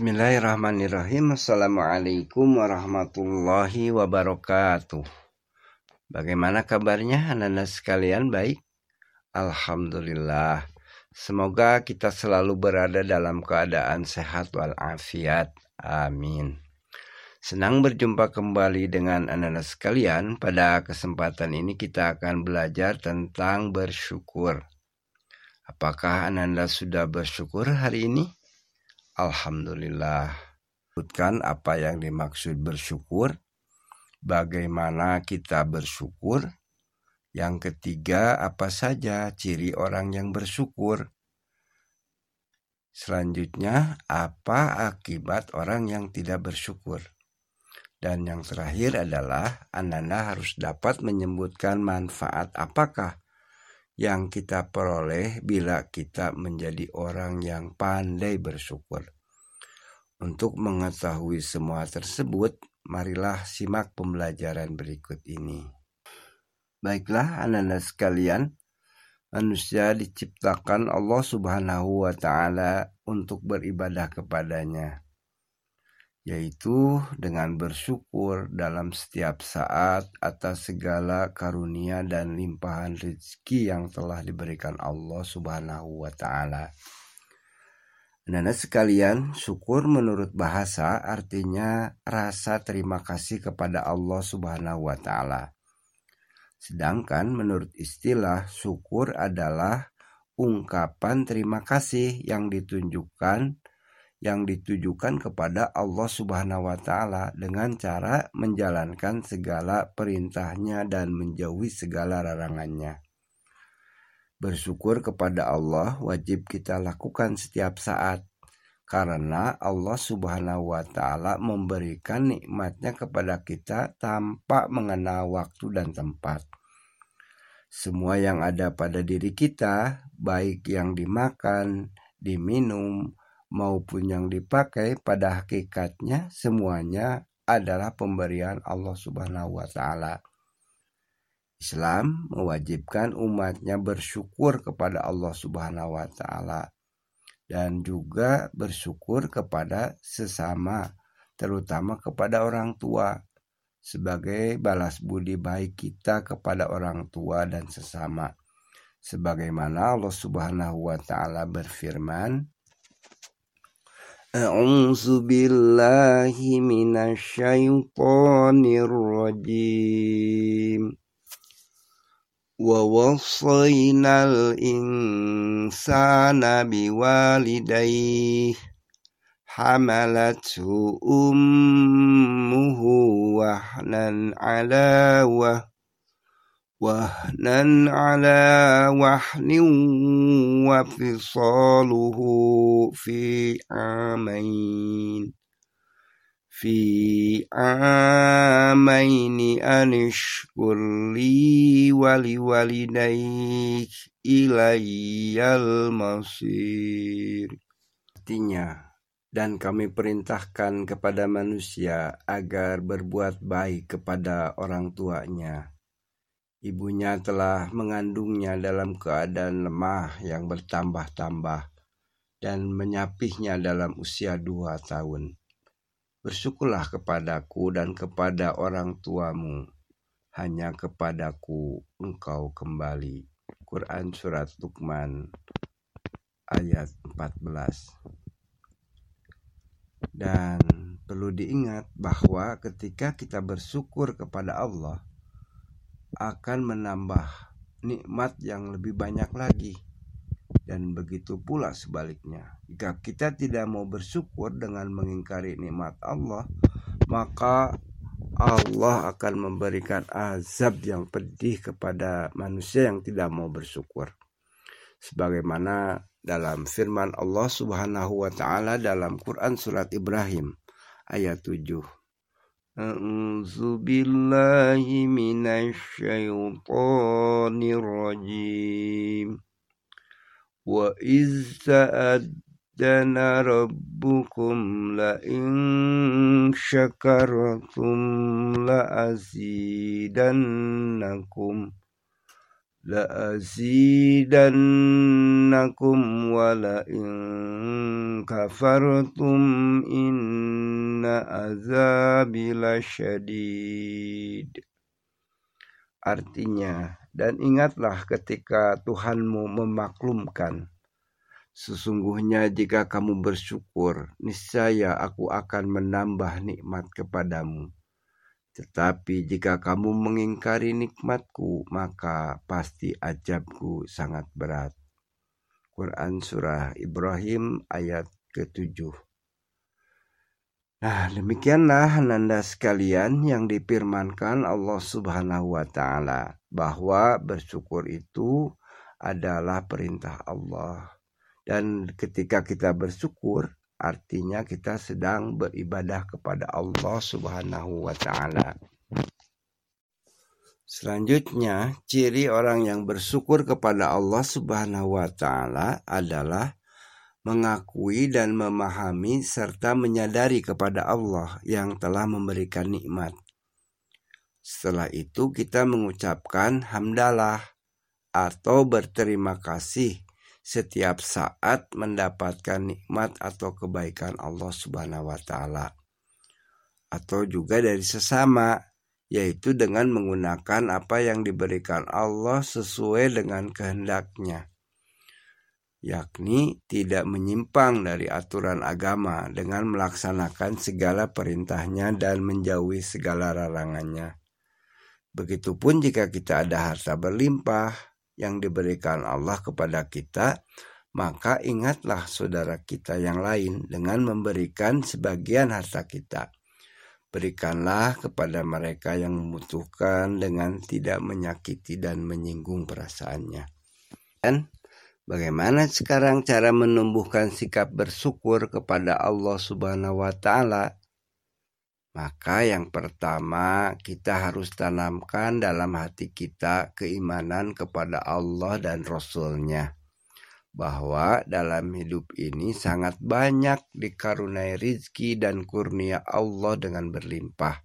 Bismillahirrahmanirrahim. Assalamualaikum warahmatullahi wabarakatuh. Bagaimana kabarnya anak-anak sekalian? Baik. Alhamdulillah. Semoga kita selalu berada dalam keadaan sehat walafiat. Amin. Senang berjumpa kembali dengan anak-anak sekalian. Pada kesempatan ini kita akan belajar tentang bersyukur. Apakah anak-anak sudah bersyukur hari ini? Alhamdulillah. Sebutkan apa yang dimaksud bersyukur, bagaimana kita bersyukur. Yang ketiga, apa saja ciri orang yang bersyukur. Selanjutnya, apa akibat orang yang tidak bersyukur? Dan yang terakhir adalah Ananda harus dapat menyebutkan manfaat apakah yang kita peroleh bila kita menjadi orang yang pandai bersyukur. Untuk mengetahui semua tersebut, marilah simak pembelajaran berikut ini. Baiklah, anak-anak sekalian, manusia diciptakan Allah Subhanahu wa Ta'ala untuk beribadah kepadanya yaitu dengan bersyukur dalam setiap saat atas segala karunia dan limpahan rezeki yang telah diberikan Allah Subhanahu wa taala. Nana sekalian, syukur menurut bahasa artinya rasa terima kasih kepada Allah Subhanahu wa taala. Sedangkan menurut istilah syukur adalah ungkapan terima kasih yang ditunjukkan yang ditujukan kepada Allah Subhanahu wa taala dengan cara menjalankan segala perintahnya dan menjauhi segala larangannya. Bersyukur kepada Allah wajib kita lakukan setiap saat karena Allah Subhanahu wa taala memberikan nikmatnya kepada kita tanpa mengenal waktu dan tempat. Semua yang ada pada diri kita, baik yang dimakan, diminum, maupun yang dipakai pada hakikatnya semuanya adalah pemberian Allah Subhanahu wa taala. Islam mewajibkan umatnya bersyukur kepada Allah Subhanahu wa taala dan juga bersyukur kepada sesama terutama kepada orang tua sebagai balas budi baik kita kepada orang tua dan sesama sebagaimana Allah Subhanahu wa taala berfirman أعوذ بالله من الشيطان الرجيم. ووصينا الإنسان بوالديه حملته أمه وحنا على وهن وهنا على وحن وفصاله في عامين في عامين أن اشكر لي ولوالديك إلي المصير Artinya, dan kami perintahkan kepada manusia agar berbuat baik kepada orang tuanya Ibunya telah mengandungnya dalam keadaan lemah yang bertambah-tambah dan menyapihnya dalam usia dua tahun. Bersyukurlah kepadaku dan kepada orang tuamu, hanya kepadaku engkau kembali. Quran Surat Luqman ayat 14 Dan perlu diingat bahwa ketika kita bersyukur kepada Allah, akan menambah nikmat yang lebih banyak lagi. Dan begitu pula sebaliknya. Jika kita tidak mau bersyukur dengan mengingkari nikmat Allah, maka Allah akan memberikan azab yang pedih kepada manusia yang tidak mau bersyukur. Sebagaimana dalam firman Allah Subhanahu wa taala dalam Quran surat Ibrahim ayat 7 أعوذ بالله من الشيطان الرجيم. وإذ تأذن ربكم لئن شكرتم لأزيدنكم لأزيدنكم ولئن كفرتم إن inna azabi lasyadid. Artinya, dan ingatlah ketika Tuhanmu memaklumkan, sesungguhnya jika kamu bersyukur, niscaya aku akan menambah nikmat kepadamu. Tetapi jika kamu mengingkari nikmatku, maka pasti ajabku sangat berat. Quran Surah Ibrahim ayat ke-7 Nah demikianlah nanda sekalian yang dipirmankan Allah subhanahu wa ta'ala. Bahwa bersyukur itu adalah perintah Allah dan ketika kita bersyukur, artinya kita sedang beribadah kepada Allah Subhanahu wa taala. Selanjutnya, ciri orang yang bersyukur kepada Allah Subhanahu wa taala adalah mengakui dan memahami serta menyadari kepada Allah yang telah memberikan nikmat. Setelah itu kita mengucapkan hamdalah atau berterima kasih setiap saat mendapatkan nikmat atau kebaikan Allah Subhanahu wa taala. Atau juga dari sesama, yaitu dengan menggunakan apa yang diberikan Allah sesuai dengan kehendaknya. Yakni tidak menyimpang dari aturan agama dengan melaksanakan segala perintahnya dan menjauhi segala larangannya. Begitupun jika kita ada harta berlimpah, yang diberikan Allah kepada kita, maka ingatlah saudara kita yang lain dengan memberikan sebagian harta kita. Berikanlah kepada mereka yang membutuhkan dengan tidak menyakiti dan menyinggung perasaannya. Dan bagaimana sekarang cara menumbuhkan sikap bersyukur kepada Allah Subhanahu wa taala maka yang pertama kita harus tanamkan dalam hati kita keimanan kepada Allah dan Rasulnya. Bahwa dalam hidup ini sangat banyak dikaruniai rizki dan kurnia Allah dengan berlimpah.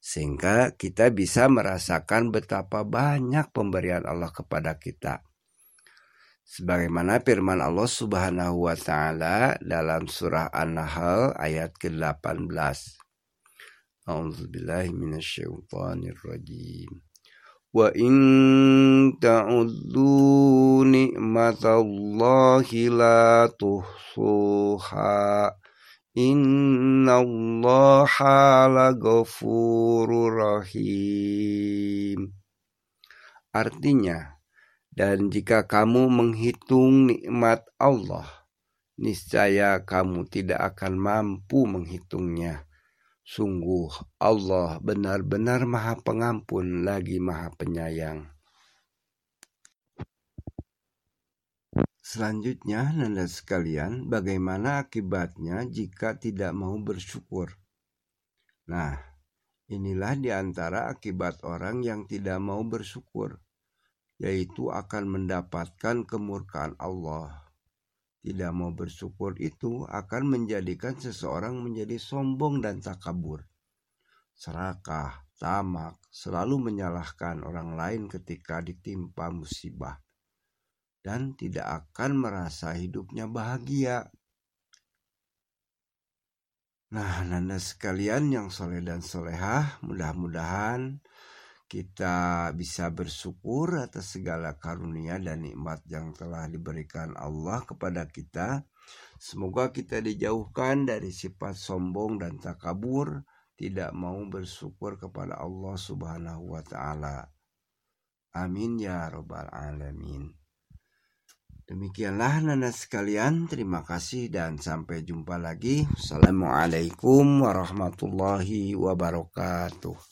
Sehingga kita bisa merasakan betapa banyak pemberian Allah kepada kita sebagaimana firman Allah Subhanahu wa taala dalam surah An-Nahl ayat ke-18. A'udzubillahi minasyaitonirrajim. Wa in ta'uddu ni'matallahi la tuhsuha. Innallaha laghafurur rahim. Artinya, dan jika kamu menghitung nikmat Allah, niscaya kamu tidak akan mampu menghitungnya. Sungguh Allah benar-benar maha pengampun lagi maha penyayang. Selanjutnya, nanda sekalian, bagaimana akibatnya jika tidak mau bersyukur? Nah, inilah di antara akibat orang yang tidak mau bersyukur, yaitu akan mendapatkan kemurkaan Allah tidak mau bersyukur itu akan menjadikan seseorang menjadi sombong dan takabur. Serakah, tamak, selalu menyalahkan orang lain ketika ditimpa musibah. Dan tidak akan merasa hidupnya bahagia. Nah, nanda sekalian yang soleh dan solehah, mudah-mudahan kita bisa bersyukur atas segala karunia dan nikmat yang telah diberikan Allah kepada kita. Semoga kita dijauhkan dari sifat sombong dan takabur, tidak mau bersyukur kepada Allah Subhanahu wa taala. Amin ya rabbal alamin. Demikianlah nana sekalian, terima kasih dan sampai jumpa lagi. Assalamualaikum warahmatullahi wabarakatuh.